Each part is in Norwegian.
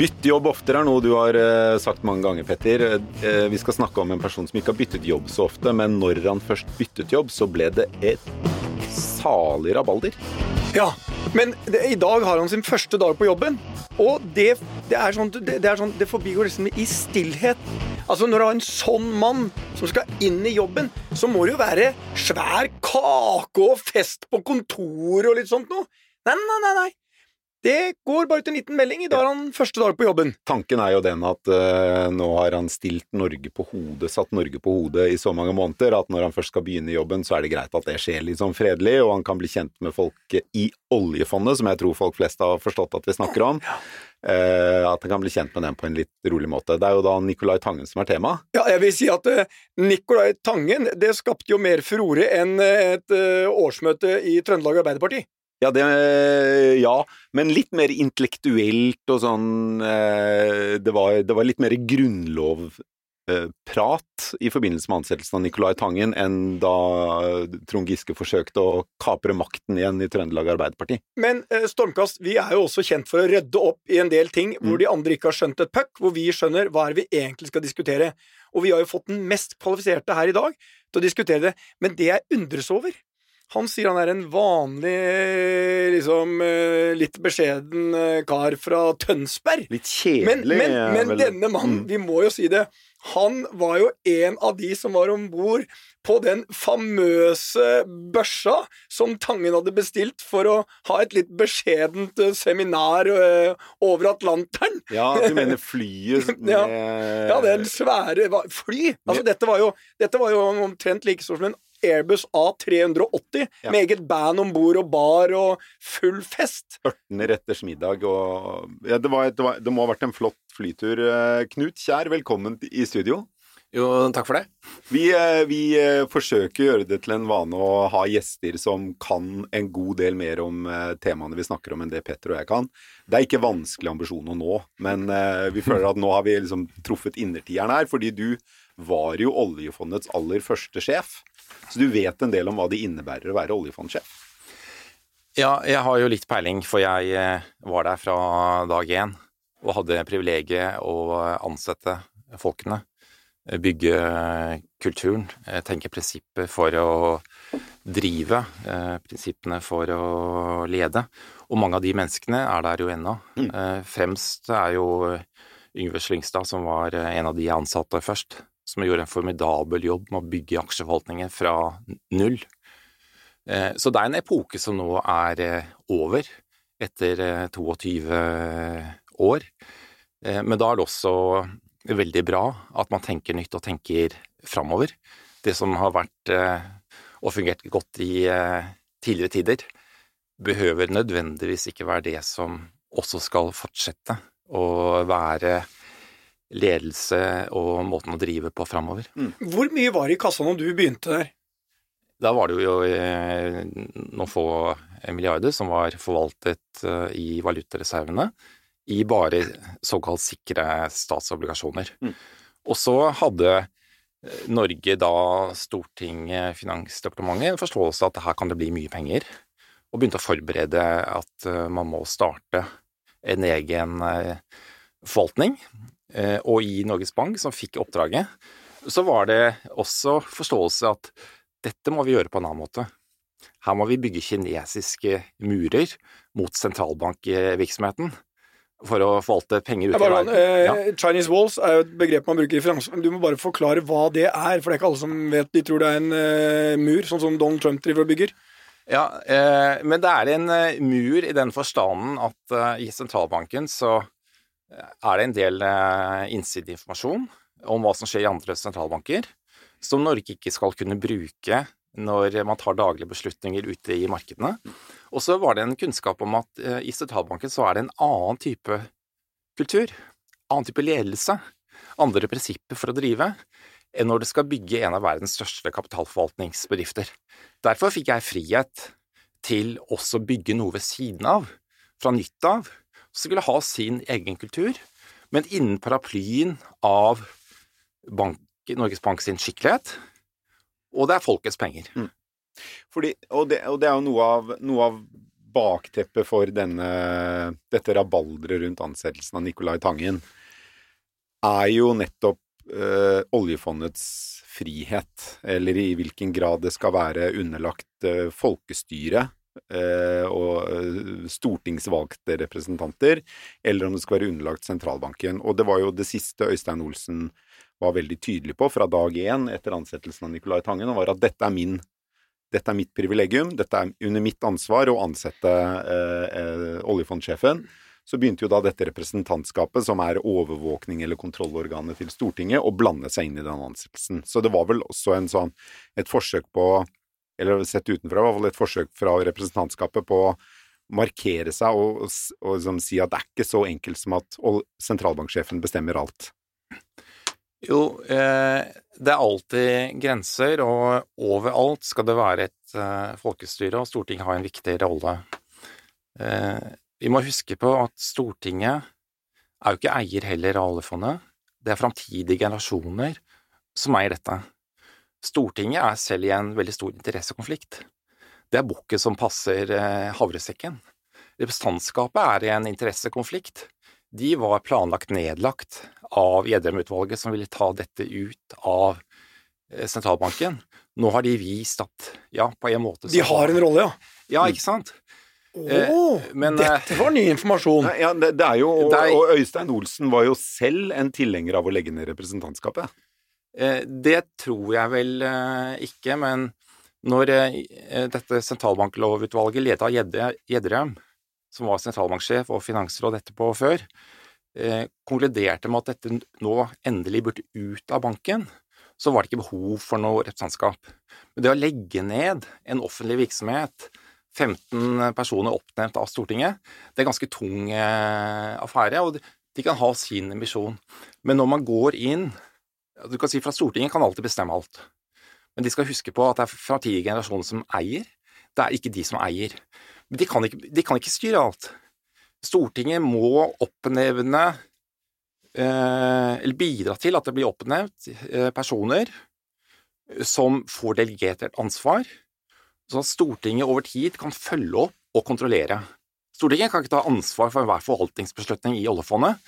Bytte jobb oftere er noe du har eh, sagt mange ganger, Petter. Eh, vi skal snakke om en person som ikke har byttet jobb så ofte, men når han først byttet jobb, så ble det et salig rabalder. Ja, men det, i dag har han sin første dag på jobben. Og det, det er sånn det, det, er sånn, det forbigår liksom i stillhet. Altså Når du har en sånn mann som skal inn i jobben, så må det jo være svær kake og fest på kontoret og litt sånt noe. Nei, nei, nei. nei. Det går bare ut en liten melding. I dag er han første dag på jobben. Tanken er jo den at uh, nå har han stilt Norge på hodet, satt Norge på hodet i så mange måneder at når han først skal begynne i jobben, så er det greit at det skjer litt sånn fredelig, og han kan bli kjent med folk i oljefondet, som jeg tror folk flest har forstått at vi snakker om. Uh, at han kan bli kjent med dem på en litt rolig måte. Det er jo da Nicolai Tangen som er tema. Ja, jeg vil si at uh, Nicolai Tangen det skapte jo mer furore enn et årsmøte i Trøndelag Arbeiderparti. Ja, det, ja, men litt mer intellektuelt og sånn eh, det var, det var litt mer grunnlovprat i forbindelse med ansettelsen av Nicolai Tangen enn da Trond Giske forsøkte å kapre makten igjen i Trøndelag Arbeiderparti. Men eh, Stormkast, vi er jo også kjent for å rydde opp i en del ting hvor mm. de andre ikke har skjønt et puck, hvor vi skjønner hva er det vi egentlig skal diskutere. Og vi har jo fått den mest kvalifiserte her i dag til å diskutere det. Men det jeg undres over, han sier han er en vanlig, liksom eh, litt beskjeden eh, kar fra Tønsberg. Litt kjedelig. Men, men, men denne mannen, mm. vi må jo si det, han var jo en av de som var om bord på den famøse børsa som Tangen hadde bestilt for å ha et litt beskjedent eh, seminar over Atlanteren. Ja, du mener flyet med ja, ja, den svære Fly! Altså, dette var jo, dette var jo omtrent like stort som en Airbus A380 ja. med eget band om bord og bar og full fest. Ørtener retters middag og ja, det, var, det, var, det, må ha vært en flott flytur. Eh, Knut Kjær, velkommen i studio. Jo, takk for det. Vi, eh, vi, eh, forsøker å gjøre det til en vane å ha gjester som kan en god del mer om temaene vi snakker om, enn det Petter og jeg kan. Det er ikke vanskelig ambisjon å nå, men vi føler at nå har vi liksom truffet innertieren her, fordi du var jo oljefondets aller første sjef. Så du vet en del om hva det innebærer å være oljefondsjef? Ja, jeg har jo litt peiling, for jeg eh, var der fra dag én og hadde privilegiet å ansette folkene. Bygge kulturen, eh, tenke prinsipper for å drive, eh, prinsippene for å lede. Og mange av de menneskene er der jo ennå. Mm. Fremst er jo Yngve Slyngstad, som var en av de jeg ansatte først som gjorde en formidabel jobb med å bygge aksjeforvaltningen fra null. Eh, så det er en epoke som nå er eh, over, etter 22 eh, år. Men da er det også veldig bra at man tenker nytt og tenker framover. Det som har vært og fungert godt i tidligere tider, behøver nødvendigvis ikke være det som også skal fortsette å være ledelse og måten å drive på framover. Mm. Hvor mye var det i kassa når du begynte der? Da var det jo eh, noen få milliarder som var forvaltet eh, i valutareservene i bare såkalt sikre statsobligasjoner. Mm. Og så hadde eh, Norge da Stortinget, Finansdepartementet, en forståelse at her kan det bli mye penger, og begynte å forberede at man må starte en egen forvaltning og i Norges Bank, som fikk oppdraget, så var det også forståelse at dette må vi gjøre på en annen måte. Her må vi bygge kinesiske murer mot sentralbankvirksomheten for å forvalte penger ute i verden. Eh, ja. Chinese walls er jo et begrep man bruker i finans, du må bare forklare hva det er. For det er ikke alle som vet. De tror det er en uh, mur, sånn som Donald Trump driver og bygger. Ja, uh, men det er en uh, mur i den forstanden at i sentralbanken så er det en del eh, innsideinformasjon om hva som skjer i andre sentralbanker, som Norge ikke skal kunne bruke når man tar daglige beslutninger ute i markedene. Og så var det en kunnskap om at eh, i sentralbanken så er det en annen type kultur, annen type ledelse, andre prinsipper for å drive, enn når du skal bygge en av verdens største kapitalforvaltningsbedrifter. Derfor fikk jeg frihet til også å bygge noe ved siden av, fra nytt av, skulle ha sin egen kultur, men innen paraplyen av bank, Norges Bank sin skikkelighet, og det er folkets penger. Mm. Fordi, og, det, og, det, er jo noe av, noe av bakteppet for denne, dette rabalderet rundt ansettelsen av Nicolai Tangen er jo nettopp eh, oljefondets frihet, eller i hvilken grad det skal være underlagt eh, folkestyre eh, og eh, stortingsvalgte representanter, eller om det skal være underlagt sentralbanken. Og det var jo det siste Øystein Olsen var veldig tydelig på fra dag én etter ansettelsen av Nicolai Tangen, var at dette er min dette er mitt privilegium, dette er under mitt ansvar å ansette eh, eh, oljefondsjefen så begynte jo da dette representantskapet, som er overvåkning eller kontrollorganet til Stortinget, å blande seg inn i den ansettelsen. Så det var vel også sånn, et forsøk på, eller sett utenfra, i hvert fall et forsøk fra representantskapet på å markere seg og, og, og liksom si at det er ikke så enkelt som at sentralbanksjefen bestemmer alt. Jo, eh, det er alltid grenser, og overalt skal det være et eh, folkestyre, og Stortinget har en viktig rolle. Eh, vi må huske på at Stortinget er jo ikke eier heller av oljefondet. Det er framtidige generasjoner som eier dette. Stortinget er selv i en veldig stor interessekonflikt. Det er bukket som passer eh, havresekken. Representantskapet er i en interessekonflikt. De var planlagt nedlagt av Gjedrem-utvalget, som ville ta dette ut av eh, sentralbanken. Nå har de vist at ja, på en måte De har en rolle, ja. Ja, ikke sant? Oh, men, dette var ny informasjon. Nei, ja, det, det, er jo, og, og, Øystein Olsen var jo selv en tilhenger av å legge ned representantskapet. Eh, det tror jeg vel eh, ikke, men når eh, dette sentralbanklovutvalget ledet av Gjedrem, som var sentralbanksjef og finansråd etterpå og før, konkluderte med at dette nå endelig burde ut av banken, så var det ikke behov for noe representantskap. Men det å legge ned en offentlig virksomhet 15 personer oppnevnt av Stortinget. Det er en ganske tung affære, og de kan ha sin misjon. Men når man går inn Du kan si fra Stortinget kan alltid bestemme alt. Men de skal huske på at det er framtidige generasjoner som eier. Det er ikke de som eier. Men de kan ikke, de kan ikke styre alt. Stortinget må oppnevne eh, eller bidra til at det blir oppnevnt eh, personer som får delegert ansvar, sånn at Stortinget over tid kan følge opp og kontrollere. Stortinget kan ikke ta ansvar for enhver forvaltningsbeslutning i oljefondet.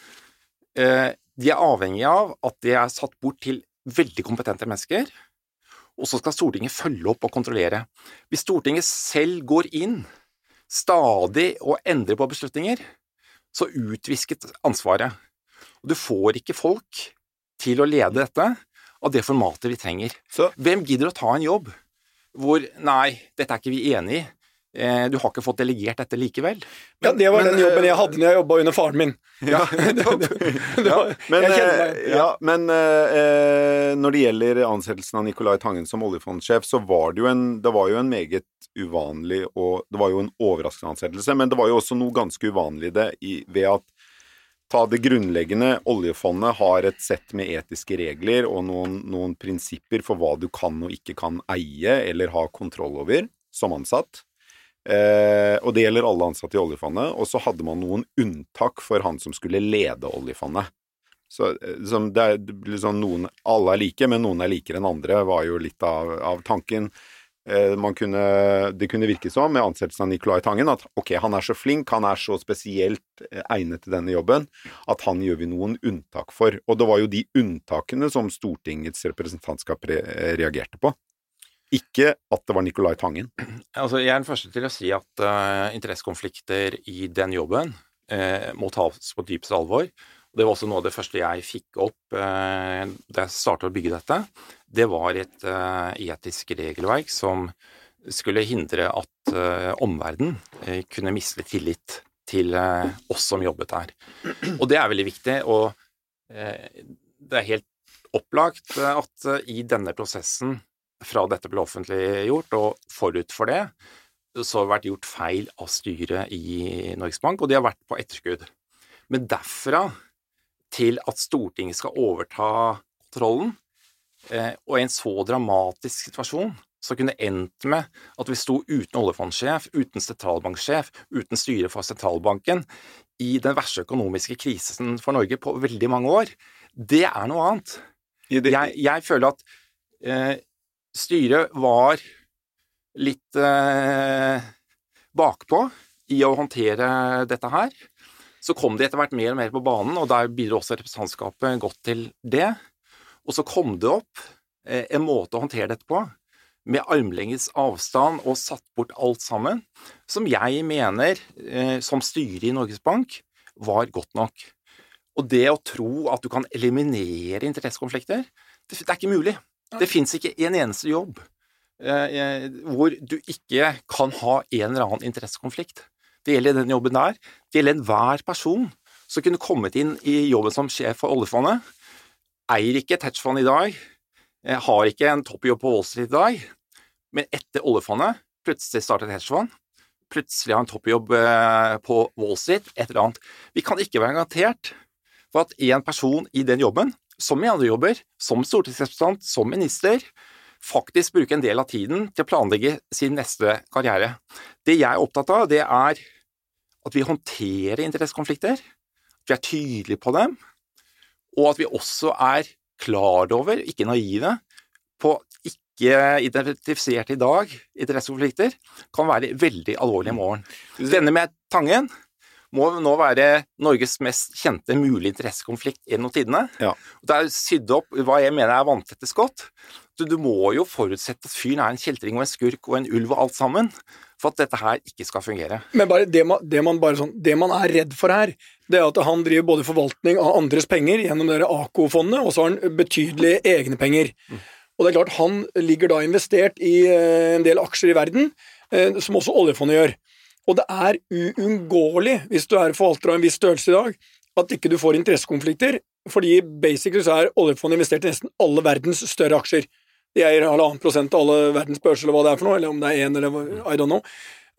De er avhengig av at de er satt bort til veldig kompetente mennesker, og så skal Stortinget følge opp og kontrollere. Hvis Stortinget selv går inn stadig og endrer på beslutninger, så utvisket ansvaret. Og du får ikke folk til å lede dette av det formatet vi trenger. Så hvem gidder å ta en jobb hvor Nei, dette er ikke vi enig i. Eh, du har ikke fått delegert dette likevel. Men, ja, det var men, den jobben jeg hadde når jeg jobba under faren min. Ja, ja men, eh, ja, men eh, når det gjelder ansettelsen av Nicolai Tangen som oljefondsjef, så var det jo en, det var jo en meget uvanlig og Det var jo en overraskende ansettelse, men det var jo også noe ganske uvanlig det i, ved at ta det grunnleggende. Oljefondet har et sett med etiske regler og noen, noen, prinsipper for hva du kan og ikke kan eie eller ha kontroll over som ansatt. Eh, og det gjelder alle ansatte i oljefondet. Og så hadde man noen unntak for han som skulle lede oljefondet. Så liksom, det er liksom noen Alle er like, men noen er likere enn andre, var jo litt av, av tanken. Eh, kunne, det kunne virke som, med ansettelsen av Nicolai Tangen, at ok, han er så flink, han er så spesielt eh, egnet til denne jobben, at han gjør vi noen unntak for. Og det var jo de unntakene som Stortingets representantskap re reagerte på. Ikke at det var Nicolai Tangen. Altså, jeg er den første til å si at uh, interessekonflikter i den jobben uh, må tas på dypeste alvor. Det var også noe av det første jeg fikk opp uh, da jeg startet å bygge dette det var et etisk regelverk som skulle hindre at uh, omverdenen kunne miste tillit til oss som jobbet her. Og det er veldig viktig, og det er helt opplagt at i denne prosessen, fra dette ble offentliggjort og forut for det, så har det vært gjort feil av styret i Norges Bank, og de har vært på etterskudd. Men derfra til at Stortinget skal overta kontrollen, Eh, og i en så dramatisk situasjon så kunne det endt med at vi sto uten oljefondsjef, uten sentralbanksjef, uten styre for sentralbanken, i den verste økonomiske krisen for Norge på veldig mange år. Det er noe annet. Jeg, jeg føler at eh, styret var litt eh, bakpå i å håndtere dette her. Så kom de etter hvert mer og mer på banen, og der bidro også representantskapet godt til det. Og så kom det opp eh, en måte å håndtere dette på, med armlengdes avstand og satt bort alt sammen, som jeg mener, eh, som styret i Norges Bank, var godt nok. Og det å tro at du kan eliminere interessekonflikter, det, det er ikke mulig. Det fins ikke en eneste jobb eh, hvor du ikke kan ha en eller annen interessekonflikt. Det gjelder den jobben der. Det gjelder enhver person som kunne kommet inn i jobben som sjef for oljefondet. Eier ikke et hedgefond i dag, eh, har ikke en toppjobb på Wall Street i dag, men etter oljefondet plutselig startet et hedgefond. Plutselig har en toppjobb eh, på Wall Street, et eller annet. Vi kan ikke være garantert for at én person i den jobben, som i andre jobber, som stortingsrepresentant, som minister, faktisk bruker en del av tiden til å planlegge sin neste karriere. Det jeg er opptatt av, det er at vi håndterer interessekonflikter, at vi er tydelige på dem, og at vi også er klar over, ikke naive, på ikke identifiserte i dag interessekonflikter kan være veldig alvorlige i morgen. Denne med Tangen må nå være Norges mest kjente mulige interessekonflikt gjennom tidene. Ja. Det er sydd opp hva jeg mener er vanntette skott. Du, du må jo forutsette at fyren er en kjeltring og en skurk og en ulv og alt sammen, for at dette her ikke skal fungere. Men bare det man, det man, bare sånn, det man er redd for her, det er at han driver både forvaltning av andres penger gjennom det AKO-fondet, og så har han betydelige egne penger. Og det er klart, han ligger da investert i eh, en del aksjer i verden, eh, som også oljefondet gjør. Og det er uunngåelig, hvis du er forvalter av en viss størrelse i dag, at ikke du får interessekonflikter, fordi basically så er oljefondet investert i nesten alle verdens større aksjer. De eier halvannen prosent av alle verdens børser, eller hva det er for noe, eller om det er én, eller I don't know.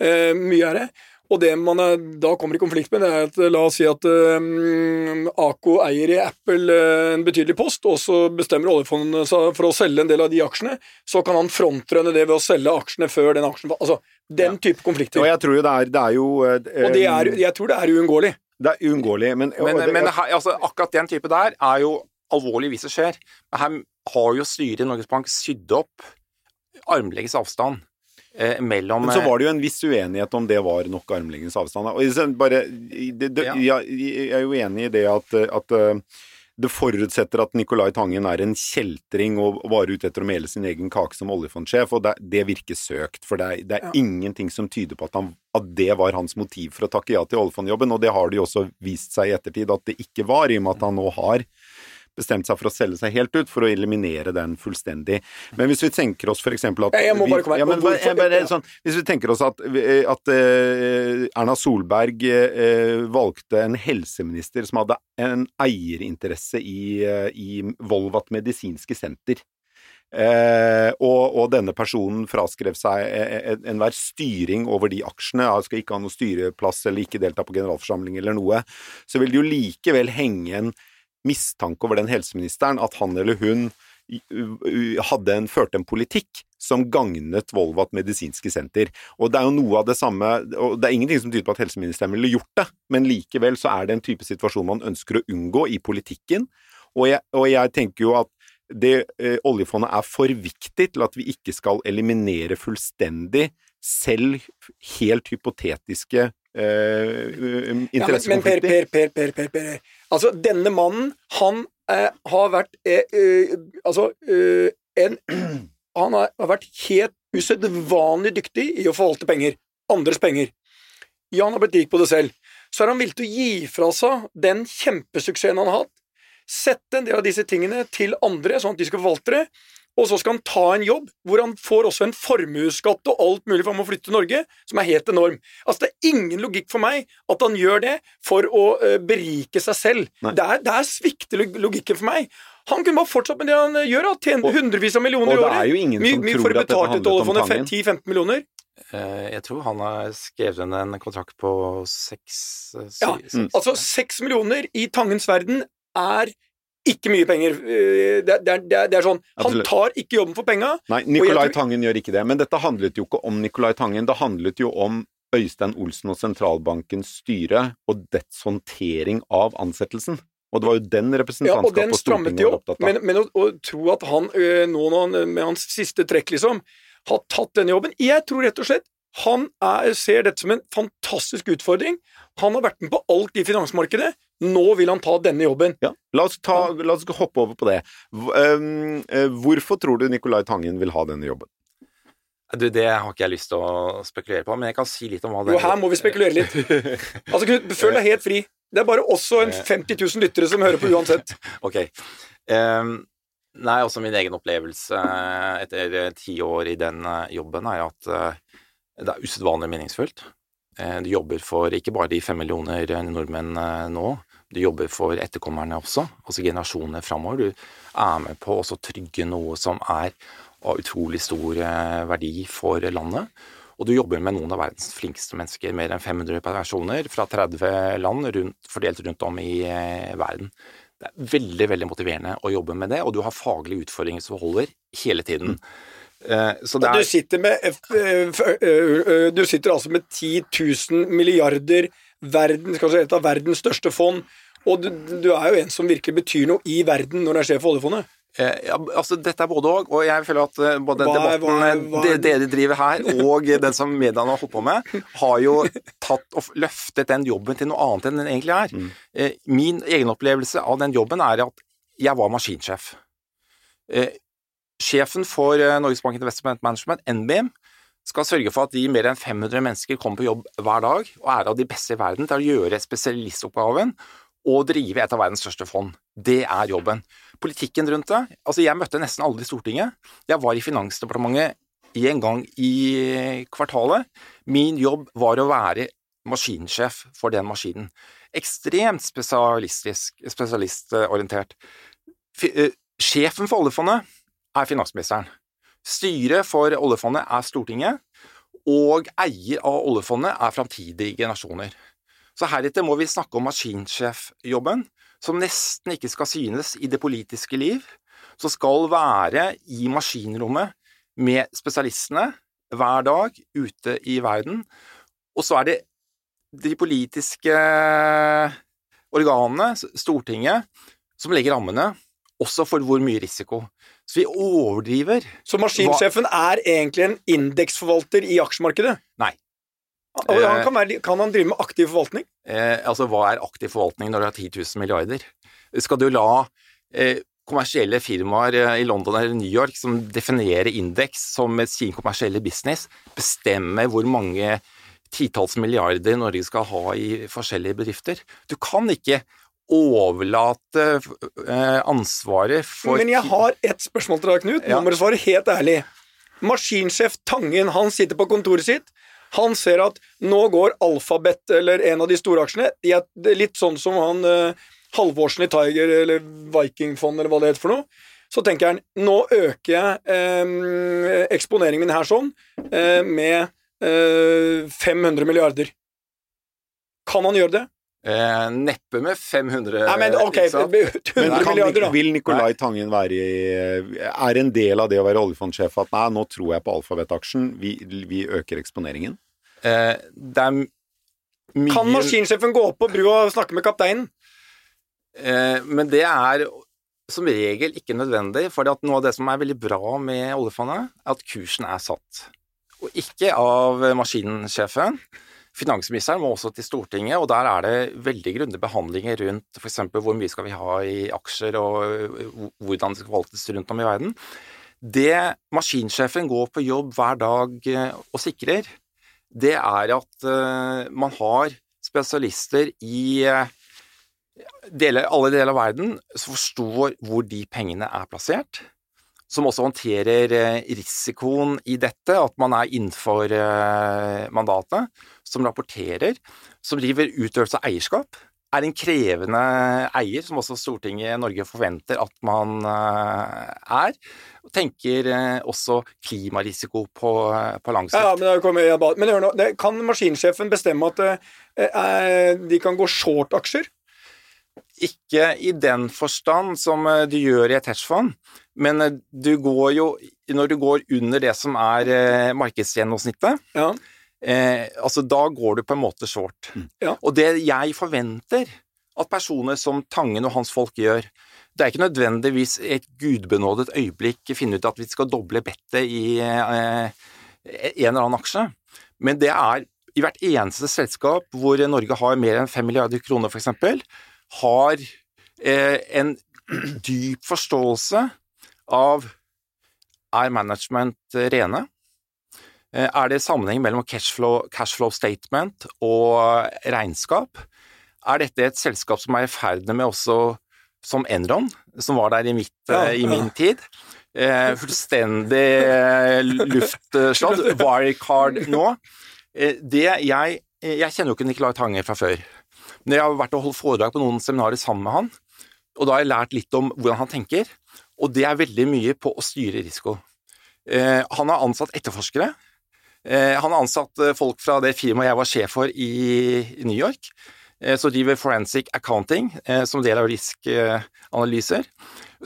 Uh, mye er det. Og det man er, da kommer i konflikt med, det er at la oss si at um, Ako eier i Apple uh, en betydelig post, og så bestemmer oljefondet seg for å selge en del av de aksjene. Så kan han frontrønne det ved å selge aksjene før den aksjen Altså, den Ja. type konflikter. Og jeg tror jo det er, det er jo eh, Og det er, jeg tror det er uunngåelig. Det er uunngåelig, men, Men, det- men her, altså, akkurat den type der er jo alvorlig hvis det skjer. Her har jo styret i Norges Bank sydd opp armlengdes avstand eh, mellom Men så var det jo en viss uenighet om det var nok armlengdes avstand. Og bare, det, det, Ja. jeg, jeg er jo enig i det at, at uh, det forutsetter at Nicolai Tangen er en kjeltring og var ute etter å mele sin egen kake som oljefondsjef, og det, det virker søkt. For det er, det er Ja. ingenting som tyder på at, han, at det var hans motiv for å takke ja til oljefondjobben, og det har det jo også vist seg i ettertid at det ikke var, i og med at han nå har bestemt seg for å selge seg helt ut for å eliminere den fullstendig. Men hvis vi tenker oss eksempel at Jeg- må bare komme ja, men bare, bare sånn, Hvis vi tenker oss at, at uh, Erna Solberg uh, valgte en helseminister som hadde en eierinteresse i, uh, i Volvat medisinske senter. Eh, og, og denne personen fraskrev seg eh, eh, enhver styring over de aksjene, ja, skal ikke ha noe styreplass eller ikke delta på generalforsamling eller noe, så vil det jo likevel henge en mistanke over den helseministeren at han eller hun hadde en, førte en politikk som gagnet Volvat medisinske senter. Og det er jo noe av det samme, og det er ingenting som tyder på at helseministeren ville gjort det, men likevel så er det en type situasjon man ønsker å unngå i politikken. Og jeg, og jeg tenker jo at det eh, oljefondet er for viktig til at vi ikke skal eliminere fullstendig selv helt hypotetiske eh, Ja, men, men per, interessekonflikter. per, per, per, per, per. Altså, denne mannen, han eh, har vært eh, eh, Altså, eh, en Han har, vært helt usedvanlig dyktig i å forvalte penger. Andres penger. Ja, han har blitt rik på det selv. Så er han villig til å gi fra seg den kjempesuksessen han har hatt, sette en del av disse tingene til andre, sånn at de skal forvalte det, og så skal han ta en jobb hvor han får også en formuesskatt og alt mulig for han må flytte til Norge, som er helt enorm. Altså, det er ingen logikk for meg at han gjør det for å eh, berike seg selv. Nei. Der, der svikter logikken for meg. Han kunne bare fortsatt med det han eh, gjør, da. Tjene hundrevis av millioner i året. og det er jo ingen som mye tror at dette handlet om? Tangen. 10-15 millioner? Eh, Jeg tror han har skrevet under en kontrakt på seks Ja, Altså, seks millioner i Tangens verden er ikke mye penger. Eh, Det, det, det, det er sånn Han tar ikke jobben for penga. Nei, Nicolai tror- Tangen gjør ikke det. Men dette handlet jo ikke om Nicolai Tangen. Det handlet jo om Øystein Olsen og sentralbankens styre og dets håndtering av ansettelsen. Og det var jo den Ja, og representantskapet den Stortinget de var opptatt av. Men, men å, å tro at han øh, nå med hans siste trekk, liksom, har tatt denne jobben Jeg tror rett og slett Han er, ser dette som en fantastisk utfordring. Han har vært med på alt i finansmarkedet. Nå vil han ta denne jobben. Ja. La, oss ta, la oss hoppe over på det. Ehm, eh, hvorfor tror du Nicolai Tangen vil ha denne jobben? Du, det har ikke jeg lyst til å spekulere på, men jeg kan si litt om hva det Jo, her må vi spekulere litt. Altså, Knut, føl deg helt fri. Det er bare også en 50 000 lyttere som hører på uansett. Ok. Um, nei, også min egen opplevelse etter ti år i den jobben er at uh, det er usedvanlig meningsfullt. Uh, du jobber for ikke bare de fem millioner nordmenn uh, nå, du jobber for etterkommerne også, altså generasjonene framover. Du er med på å trygge noe som er av utrolig stor verdi for landet. Og du jobber med noen av verdens flinkeste mennesker, mer enn 500 personer fra 30 land rundt, fordelt rundt om i verden. Det er veldig veldig motiverende å jobbe med det, og du har faglige utfordringer som holder hele tiden. Uh, er... du, sitter med, uh, du sitter altså med 10 000 milliarder verden, kanskje et av verdens største fond, og du, du, er jo en som virkelig betyr noe i verden når du er sjef for oljefondet. Eh, ja, altså Dette er både òg, og jeg føler at eh, både hva, debatten hva, hva, det, de driver her, og den som mediene har holdt på med, har jo tatt og løftet den jobben til noe annet enn den egentlig er. Mm. Eh, min egen opplevelse av den jobben er at jeg var maskinsjef. Sjefen for Norges Bank Investment Management, NBIM, skal sørge for at de mer enn 500 mennesker kommer på jobb hver dag og er av de beste i verden til å gjøre spesialistoppgaven og drive et av verdens største fond. Det er jobben. Politikken rundt det Altså, jeg møtte nesten aldri Stortinget. Jeg var i Finansdepartementet en gang i kvartalet. Min jobb var å være maskinsjef for den maskinen. Ekstremt spesialistorientert. Eh, sjefen for oljefondet er finansministeren. Styret for oljefondet er Stortinget, og eier av oljefondet er framtidige generasjoner. Så heretter må vi snakke om maskinsjefjobben, som nesten ikke skal synes i det politiske liv, som skal være i maskinrommet med spesialistene hver dag ute i verden. Og så er det de politiske organene, Stortinget, som legger rammene, også for hvor mye risiko. Så vi overdriver. Så maskinsjefen er egentlig en indeksforvalter i aksjemarkedet? Nei. Han eh, kan, være, kan, han drive med aktiv forvaltning? Eh, altså, hva er aktiv forvaltning når du har 10 000 milliarder? Skal du la eh, kommersielle firmaer eh, i London eller New York som definerer indeks som sin kommersielle business, bestemme hvor mange titalls milliarder Norge skal ha i forskjellige bedrifter? Du kan ikke overlate eh, ansvaret for Men jeg har ett spørsmål til deg, Knut. Nå må du svare helt ærlig. Maskinsjef Tangen han sitter på kontoret sitt han ser at nå går Alphabet, eller en av de store aksjene, litt sånn som han uh, Halvorsen i Tiger, eller Vikingfond, eller hva det heter for noe. Så tenker han nå øker jeg eh, eksponeringen min her sånn eh, med eh, 500 milliarder. Kan han gjøre det? Eh, neppe med 500 Nei, men ok, 100 men milliarder, da. Vil Nicolai Tangen være i Er en del av det å være oljefondsjef at nei, nå tror jeg på alfabetaksjen, vi, vi øker eksponeringen? Eh, det er mye Kan maskinsjefen gå opp på brua og snakke med kapteinen? Eh, men det er som regel ikke nødvendig, for noe av det som er veldig bra med oljefondet, er at kursen er satt. Og ikke av maskinsjefen Finansministeren må også til Stortinget, og der er det veldig grundige behandlinger rundt f.eks. hvor mye skal vi ha i aksjer, og hvordan det skal forvaltes rundt om i verden. Det maskinsjefen går på jobb hver dag eh, og sikrer, det er at uh, man har spesialister i deler, alle deler av verden som forstår hvor de pengene er plassert, som også håndterer uh, risikoen i dette, at man er innenfor mandatet, som rapporterer, som driver utøvelse av eierskap, er en krevende eier, som også Stortinget i Norge forventer at man eh, er. Og tenker eh, også klimarisiko på, på lang sikt. Ja, men, men hør nå, kan maskinsjefen bestemme at eh, de kan gå short aksjer? Ikke i den forstand som du gjør i et hedgefond, men du går jo Når du går under det som er markedsgjennomsnittet, ja eh, altså da går du på en måte short. Mm. Ja. Og det jeg forventer at personer som Tangen og hans folk gjør, det er ikke nødvendigvis et gudbenådet øyeblikk finne ut at vi skal doble bettet i eh, en eller annen aksje. Men det er i hvert eneste selskap hvor Norge har mer enn 5 milliarder kroner, f.eks., har eh, en dyp forståelse av er management rene? Eh, er det sammenheng mellom cashflow, cashflow statement og regnskap? Er dette et selskap som er i ferd med også som Enron, som var der i, mitt, ja, i min tid? Eh, fullstendig eh, luftslått. Wirecard nå. Eh, det jeg Jeg kjenner jo ikke Nicolai Tange fra før. Men jeg har vært og holdt foredrag på noen seminarer sammen med han, og da har jeg lært litt om hvordan han tenker. Og det er veldig mye på å styre risiko. Eh, han har ansatt etterforskere. Eh, han har ansatt eh, folk fra det firmaet jeg var sjef for i New York, eh, som driver forensic accounting eh, som del av riskanalyser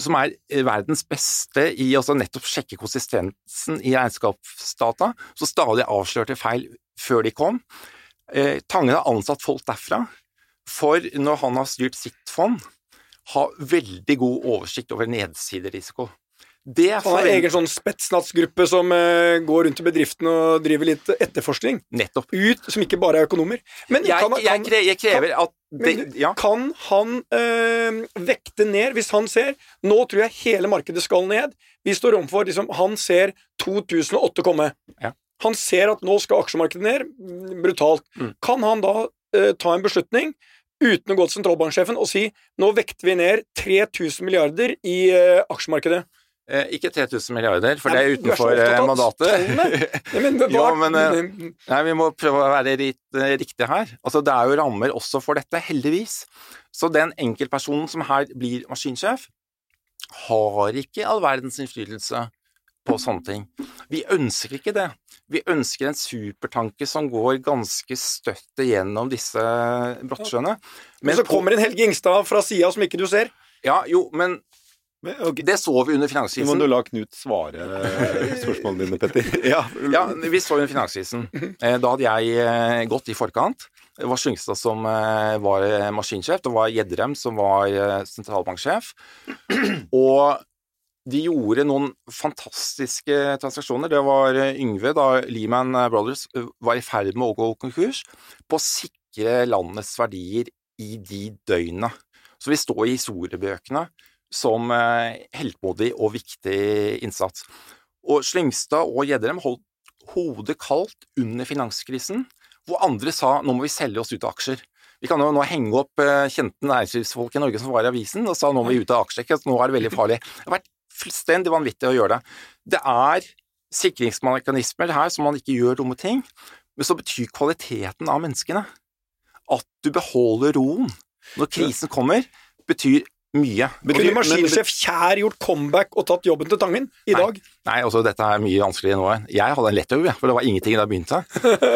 som er verdens beste i å nettopp sjekke konsistensen i regnskapsdata, så stadig avslørte feil før de kom. Eh, Tangen har ansatt folk derfra, for når han har styrt sitt fond, ha veldig god oversikt over nedsiderisiko. Det han har egen sånn spetsnatsgruppe som uh, går rundt i bedriften og driver litt etterforskning. Nettopp. Ut, som ikke bare er økonomer. Men jeg, kan, jeg, kan, jeg krever kan, at det, ja. Kan han uh, vekte ned hvis han ser Nå tror jeg hele markedet skal ned. Vi står overfor liksom, Han ser 2008 komme. Ja. Han ser at nå skal aksjemarkedet ned. Brutalt. Mm. Kan han da uh, ta en beslutning uten å gå til sentralbanksjefen og si nå vekter vi ned 3000 milliarder i aksjemarkedet? Eh, ikke 3000 milliarder, for det er utenfor er mandatet. nei, men, jo, men eh, nei, vi må prøve å være litt eh, riktige her. Altså, det er jo rammer også for dette, heldigvis. Så den enkeltpersonen som her blir maskinsjef, har ikke all verdens innflytelse på sånne ting. Vi ønsker ikke det. Vi ønsker en supertanke som går ganske støtt gjennom disse brottsjøene. Men, så kommer en Helge Ingstad fra sida som ikke du ser. Ja, jo, men Okay. Det så vi under finanskrisen. Nå må du la Knut svare eh, spørsmålene dine, Petter. ja. ja, vi så under finanskrisen. Eh, da hadde jeg eh, gått i forkant. Det var Slyngstad som var maskinsjef, det var Gjedrem som var sentralbanksjef. Og de gjorde noen fantastiske transaksjoner. Det var Yngve, da Lehman Brothers var i ferd med å gå konkurs, på å sikre landets verdier i de døgnene. Så vi står i historiebøkene som eh, heltmodig og viktig innsats. Og Slyngstad og Gjedrem holdt hodet kaldt under finanskrisen, hvor andre sa nå må vi selge oss ut av aksjer. Vi kan jo nå henge opp eh, kjente næringslivsfolk i Norge som var i avisen og sa nå må vi ut av aksjer, nå er det veldig farlig. Det har vært fullstendig vanvittig å gjøre det. Det er sikringsmekanismer her som man ikke gjør dumme ting, men så betyr kvaliteten av menneskene at du beholder roen når krisen kommer, betyr mye. Betyr kunne maskinsjef Kjær gjort comeback og tatt jobben til Tangen i nei, dag? Nei, altså dette er mye vanskeligere nå. Jeg hadde en lett jobb, for det var ingenting da jeg begynte.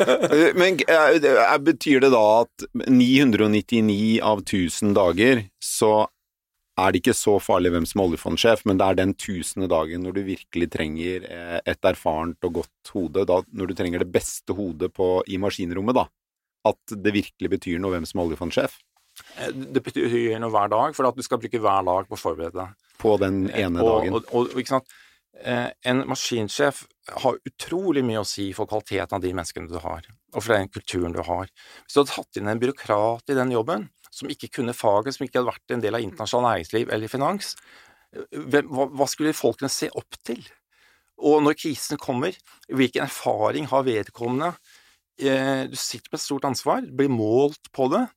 Men uh, betyr det da at 999 av 1000 dager så er det ikke så farlig hvem som er oljefondsjef, men det er den tusende dagen når du virkelig trenger eh, et erfarent og godt hode, da, når du trenger det beste hodet på, i maskinrommet, da, at det virkelig betyr noe hvem som er oljefondsjef? Eh, det betyr noe hver dag, for at du skal bruke hver dag på å forberede deg. På den ene ene dagen. Og, og, og, ikke sant? Eh, en maskinsjef har utrolig mye å si for kvaliteten av de menneskene du har, og for den kulturen du har. Hvis du hadde tatt inn en byråkrat i den jobben, som ikke kunne faget, som ikke hadde vært en del av internasjonalt næringsliv eller finans, hva skulle folkene se opp til? Og når krisen kommer, hvilken erfaring har vedkommende? Du sitter med et stort ansvar, blir målt på det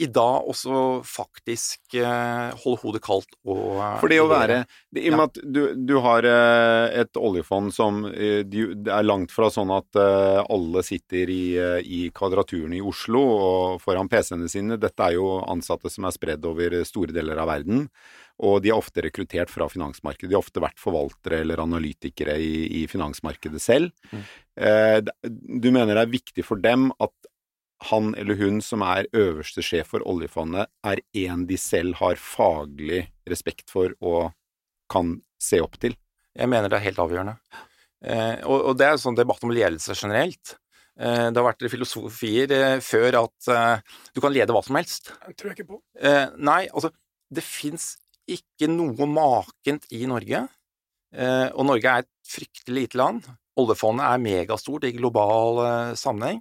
i dag også faktisk eh, holde hodet kaldt og eh, For det å være I og med at du, du, har eh, et oljefond som eh, Det er langt fra sånn at eh, alle sitter i, eh, i, Kvadraturen i Oslo og foran PC-ene sine. Dette er jo ansatte som er spredd over store deler av verden. Og de er ofte rekruttert fra finansmarkedet. De har ofte vært forvaltere eller analytikere i, i finansmarkedet selv. Mm. du mener det er viktig for dem at han eller hun som er øverste sjef for oljefondet, er en de selv har faglig respekt for og kan se opp til? Jeg mener det er helt avgjørende. Eh, og, og, det er en sånn debatt om ledelse generelt. Eh, det har vært filosofier eh, før at eh, du kan lede hva som helst. Det tror jeg ikke på. Eh, nei, altså det fins ikke noe makent i Norge. Eh, og Norge er et fryktelig lite land. oljefondet er megastort i global eh, sammenheng.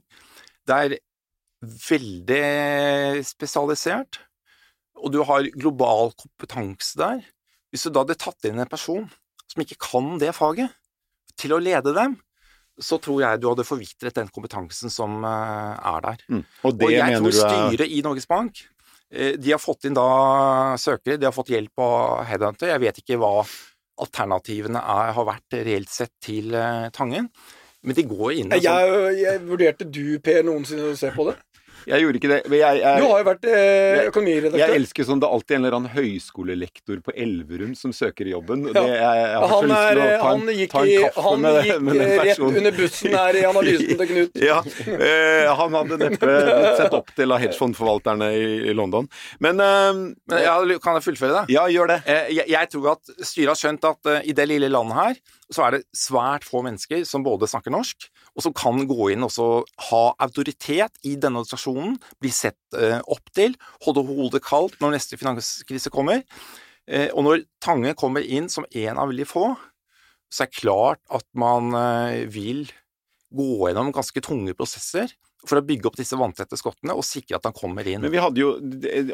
Det er veldig spesialisert, og du har global kompetanse der. Hvis du da hadde tatt inn en person som ikke kan det faget, til å lede dem, så tror jeg du hadde forvitret den kompetansen som eh, er der. Mm. Og det og jeg mener tror du er styret i Norges Bank De har fått inn da søkere, de har fått hjelp av Headhunter. Jeg vet ikke hva alternativene er, har vært reelt sett til eh, Tangen, men de går inn og sånn Jeg, jeg vurderte du, Per, noensinne å se på det? Jeg gjorde ikke det. men Jeg, jeg, Du har jo vært eh, jeg økonomiredaktør. elsker sånn det er alltid en eller annen høyskolelektor på Elverum som søker jobben. Ja. Det, jeg, jeg har så han, lyst er, til å ta han en, gikk, ta en i, kaffe han med, gikk med den eh, rett under bussen her i analysen til Knut. Ja, eh, han hadde neppe blitt sett opp til av hedgefondforvalterne i, i London. Men eh, Men ja, Kan jeg fullføre det? ja, gjør det. Eh, Jeg, jeg tror at styret har skjønt at uh, i det lille landet her, så er det svært få mennesker som både snakker norsk, og som kan gå inn og ha autoritet i denne organisasjonen, bli sett eh, opp til, holde hodet kaldt når neste finanskrise kommer. Eh, og når Tange kommer inn som en av veldig få, så er det klart at man eh, vil gå gjennom ganske tunge prosesser for å bygge opp disse vanntette skottene og sikre at han kommer inn. Men vi hadde jo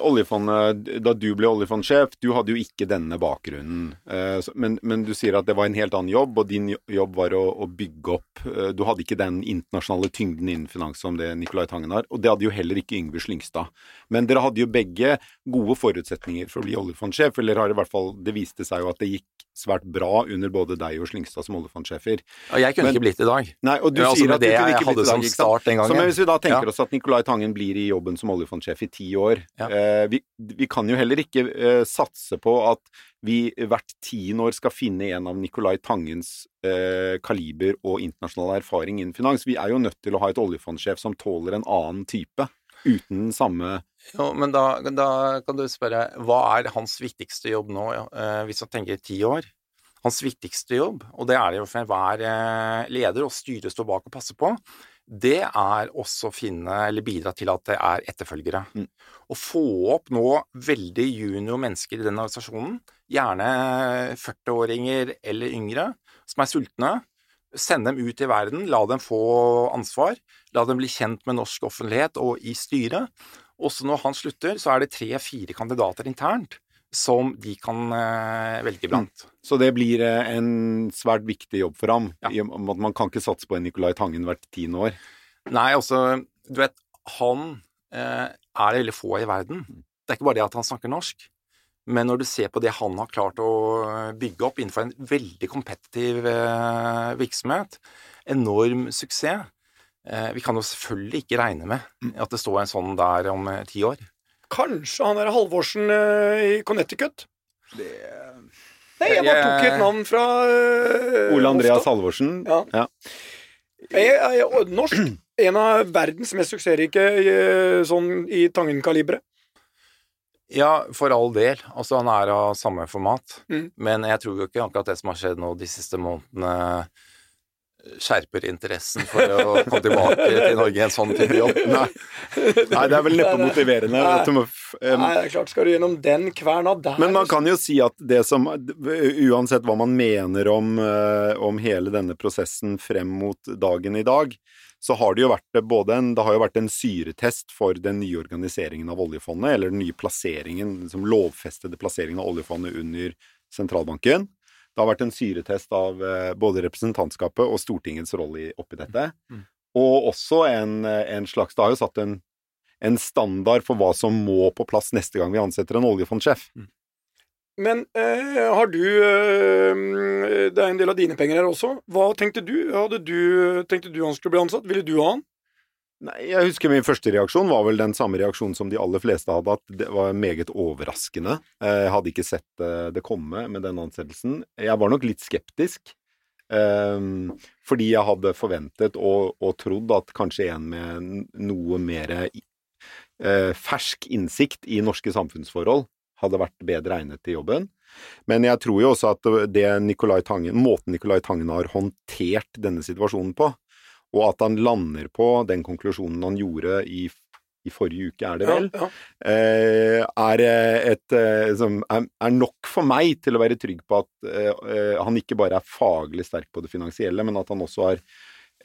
oljefondet Da du ble oljefondsjef, du hadde jo ikke denne bakgrunnen. Eh, Men, men du sier at det var en helt annen jobb, og din jobb var å, å bygge opp eh, Du hadde ikke den internasjonale tyngden innen finans som det Nicolai Tangen har, og det hadde jo heller ikke Yngve Slyngstad. Men dere hadde jo begge gode forutsetninger for å bli oljefondsjef, eller har i hvert fall Det viste seg jo at det gikk svært bra under både deg og Slyngstad som oljefondsjefer. Og jeg kunne Men- ikke blitt i dag. Nei, og du Ja, altså sier at du det kunne ikke blitt i dag, som start den gangen. Så, men hvis vi da tenker Ja. oss at Nicolai Tangen blir i jobben som oljefondsjef i ti år Ja. eh, vi, vi kan jo heller ikke eh, satse på at vi hvert tiende år skal finne en av Nicolai Tangens eh, kaliber og internasjonal erfaring innen finans. Vi er jo nødt til å ha et oljefondsjef som tåler en annen type, uten samme Jo, men da, da kan du spørre, hva er hans viktigste jobb nå, eh, hvis man tenker ti år? Hans viktigste jobb, og det er det jo for enhver eh, leder, og styret står bak og passer på, det er også å finne, eller bidra til at det er etterfølgere. Mm. Å få opp nå veldig junior mennesker i den organisasjonen, gjerne 40-åringer eller yngre, som er sultne, sende dem ut i verden, la dem få ansvar, la dem bli kjent med norsk offentlighet og i styret, også når han slutter, så er det tre-fire kandidater internt som de kan eh, velge blant. Så det blir eh, en svært viktig jobb for ham. Ja. Man kan ikke satse på en Nicolai Tangen hvert tiende år. Nei, altså, du vet, han eh, er det veldig få i verden. Det er ikke bare det at han snakker norsk, men når du ser på det han har klart å bygge opp innenfor en veldig kompetitiv eh, virksomhet, enorm suksess eh, Vi kan jo selvfølgelig ikke regne med at det står en sånn der om eh, ti år. Kanskje han er Halvorsen eh, i Connecticut? Nei, jeg bare tok et navn fra eh, Ole Andreas. Halvorsen. Ja. Ja. Jeg er jeg- norsk. En av verdens mest suksessrike eh, sånn i Tangen-kaliberet. Ja, for all del. Altså, han er av samme format. Mm. Men jeg tror jo ikke akkurat det som har skjedd nå de siste månedene, skjerper interessen for å komme tilbake til Norge i en sånn type jobb. Nei. Nei, det er vel neppe motiverende. Nei. Nei, det er klart skal du gjennom den kverna der Men man kan jo si at det som Uansett hva man mener om, eh, om hele denne prosessen frem mot dagen i dag, så har det jo vært både en, det har jo vært en syretest for den nye organiseringen av oljefondet, eller den nye plasseringen, liksom lovfestede plasseringen av oljefondet under sentralbanken. Det har vært en syretest av eh, både representantskapet og Stortingets rolle oppi dette. Mm. Og også en, en slags Det har jo satt en, en standard for hva som må på plass neste gang vi ansetter en oljefondsjef. Men eh, har du eh, Det er en del av dine penger her også. Hva tenkte du? Hadde du tenkte du han skulle bli ansatt? Ville du ha han? Nei, jeg husker min første reaksjon var vel den samme reaksjonen som de aller fleste hadde, at det var meget overraskende. Jeg hadde ikke sett eh, det komme med den ansettelsen. Jeg var nok litt skeptisk. ehm, fordi jeg hadde forventet og, og trodd at kanskje en med noe mer eh, fersk innsikt i norske samfunnsforhold hadde vært bedre egnet til jobben. Men jeg tror jo også at det Nicolai Tangen, måten Nicolai Tangen har håndtert denne situasjonen på, og at han lander på den konklusjonen han gjorde i i forrige uke, er det vel, Ja, ja. er, eh, et, eh, er, nok for meg til å være trygg på at eh, eh, han ikke bare er faglig sterk på det finansielle, men at han også har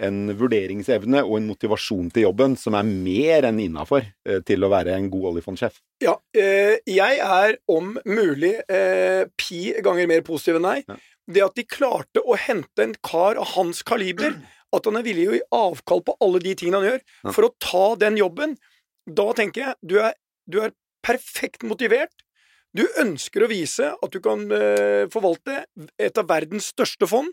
en vurderingsevne og en motivasjon til jobben som er mer enn innafor eh, til å være en god oljefondsjef. Ja, eh, jeg er om mulig eh, pi ganger mer positiv enn deg. Ja. Det at de klarte å hente en kar av hans kaliber, at han er villig å gi avkall på alle de tingene han gjør, Ja. for å ta den jobben, da tenker jeg du er, du er perfekt motivert. Du ønsker å vise at du kan forvalte et av verdens største fond,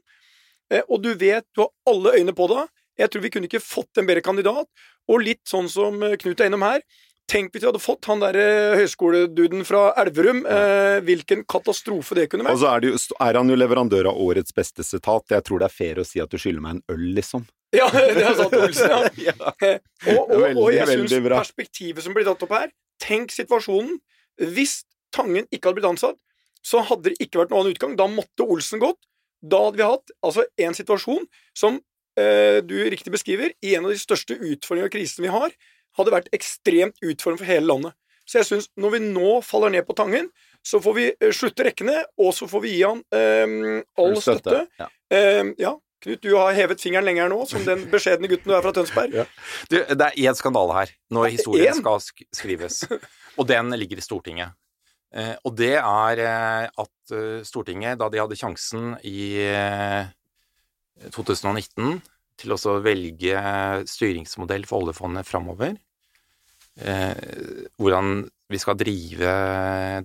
og du vet du har alle øyne på deg. Jeg tror vi kunne ikke fått en bedre kandidat. Og litt sånn som eh, Knut er innom her, Tenk hvis vi hadde fått han derre høyskoleduden fra Elverum. Eh, hvilken katastrofe det kunne vært. Og så er, det jo, er han jo leverandør av årets beste sitat. Jeg tror det er fair å si at du skylder meg en øl, liksom. Ja, det har sagt Olsen, ja. ja. Og, Og, veldig, og jeg syns perspektivet som blir tatt opp her Tenk situasjonen. Hvis Tangen ikke hadde blitt ansatt, så hadde det ikke vært noen annen utgang. Da måtte Olsen gått. Da hadde vi hatt altså en situasjon som eh, du riktig beskriver, i en av de største utfordringene og krisene vi har, hadde vært ekstremt utfordrende for hele landet. Så jeg syns når vi nå faller ned på Tangen, så får vi eh, slutte rekkene, og så får vi gi han eh, all støtte. støtte. Ja. Eh, ja, Knut, du har hevet fingeren lenger nå, som den beskjedne gutten du er fra Tønsberg. Ja. Du, det er én skandale her, når historien Én? skal sk skrives. Og den ligger i Stortinget. Eh, og det er eh, at eh, Stortinget, da de hadde sjansen i eh, 2019 til å velge styringsmodell for oljefondet framover, hvordan vi skal drive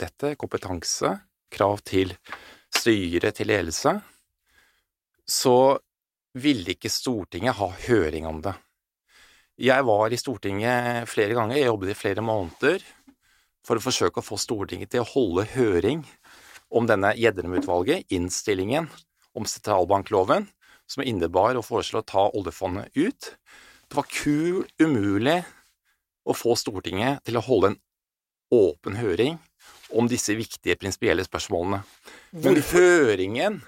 dette, kompetanse, krav til styre, til ledelse, så ville ikke Stortinget ha høring om det. Jeg var i Stortinget flere ganger, jeg jobbet i flere måneder for å forsøke å få Stortinget til å holde høring om denne Gjedrem-utvalget, innstillingen om sentralbankloven, som innebar å foreslå å ta oljefondet ut. Det var kul umulig å få Stortinget til å holde en åpen høring om disse viktige prinsipielle spørsmålene. Men høringen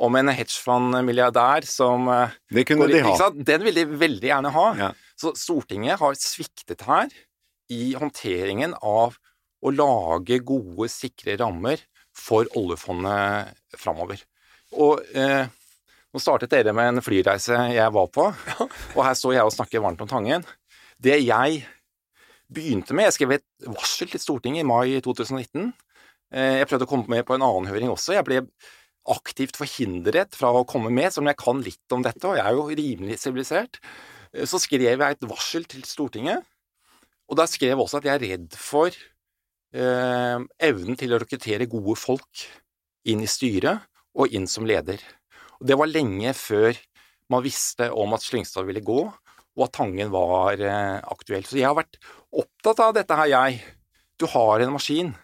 om en hedgefondmilliardær som Det kunne går de ha. Den vil de veldig gjerne ha. Ja. Så Stortinget har sviktet her i håndteringen av å lage gode, sikre rammer for oljefondet framover. Og eh, nå startet dere med en flyreise jeg var på, og her står jeg og snakker varmt om Tangen. Det jeg begynte med Jeg skrev et varsel til Stortinget i mai 2019. Eh, Jeg prøvde å komme med på en annen høring også. Jeg ble aktivt forhindret fra å komme med, som jeg kan litt om dette, og jeg er jo rimelig sivilisert. Eh, Så skrev jeg et varsel til Stortinget, og da skrev jeg også at jeg er redd for eh, evnen til å rekruttere gode folk inn i styret og inn som leder. Og det var lenge før man visste om at Slyngstad ville gå, og at Tangen var eh, aktuell. Så jeg har vært opptatt av dette her, jeg. Du har en maskin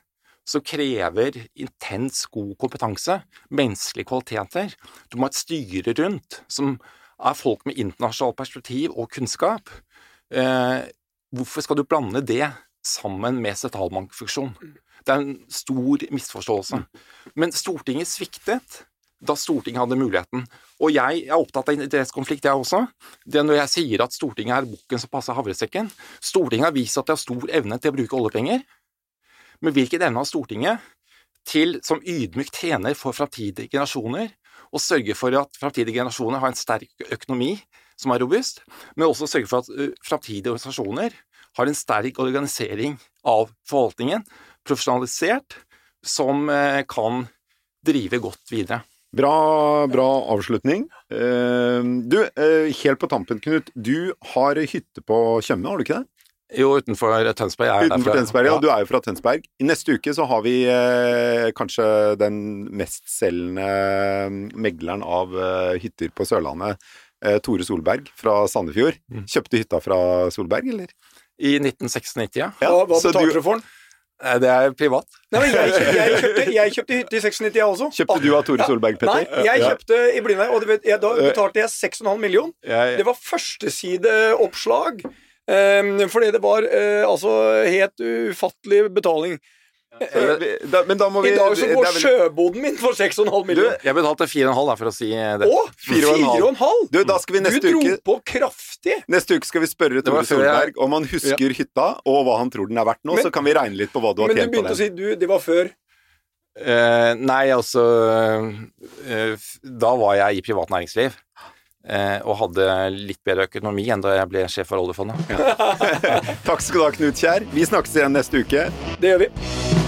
som krever intens god kompetanse, menneskelige kvaliteter. Du må ha et styre rundt som er folk med internasjonalt perspektiv og kunnskap. Eh, hvorfor skal du blande det sammen med sentralbankfunksjon? Det er en stor misforståelse. Men Stortinget sviktet da Stortinget hadde muligheten. Og jeg er opptatt av interessekonflikt, jeg også. Det er når jeg sier at Stortinget er bukken som passer havresekken. Stortinget har vist at det har stor evne til å bruke oljepenger. Men hvilken evne har Stortinget til, som ydmykt tjener for framtidige generasjoner, å sørge for at framtidige generasjoner har en sterk økonomi som er robust, men også sørge for at uh, framtidige organisasjoner har en sterk organisering av forvaltningen, profesjonalisert, som uh, kan drive godt videre. Bra, bra avslutning. Eh, du, eh, helt på tampen, Knut. Du har hytte på Tjøme, har du ikke det? Jo, utenfor Tønsberg. Jeg er Utenfor derfra. Tønsberg, ja. Ja. Du er jo fra Tønsberg. I neste uke så har vi eh, kanskje den mestselgende megleren av eh, hytter på Sørlandet. Eh, Tore Solberg fra Sandefjord. Mm. Kjøpte hytta fra Solberg, eller? I 1996, ja. ja hva betalte du- for den? Eh, Det er privat. Nei, men jeg, jeg, kjøpte, jeg kjøpte hytte i 96, jeg også. Kjøpte du av Tore Solberg, Petter? Nei, jeg kjøpte i Blindvei, og vet, jeg, da betalte jeg 6,5 million. Det var førstesideoppslag. Um, fordi det var uh, altså helt ufattelig betaling. Vi- da, men da må vi I dag så går vel- sjøboden min for 6,5 millioner. Jeg betalte 4,5 for å si det. Å! Fire og en halv. 4,5! Du, da skal vi neste Du dro uke på kraftig. Neste uke skal vi spørre Tore jeg- Solberg om han husker hytta, og hva han tror den er verdt nå. Men- så kan vi regne litt på hva du har Men du begynte å si du, det var før. uh, nei, altså uh, Da var jeg i privat næringsliv. eh, og hadde litt bedre økonomi enn da jeg ble sjef for oljefondet. Takk skal du ha, Knut Kjær. Vi snakkes igjen neste uke. Det gjør vi.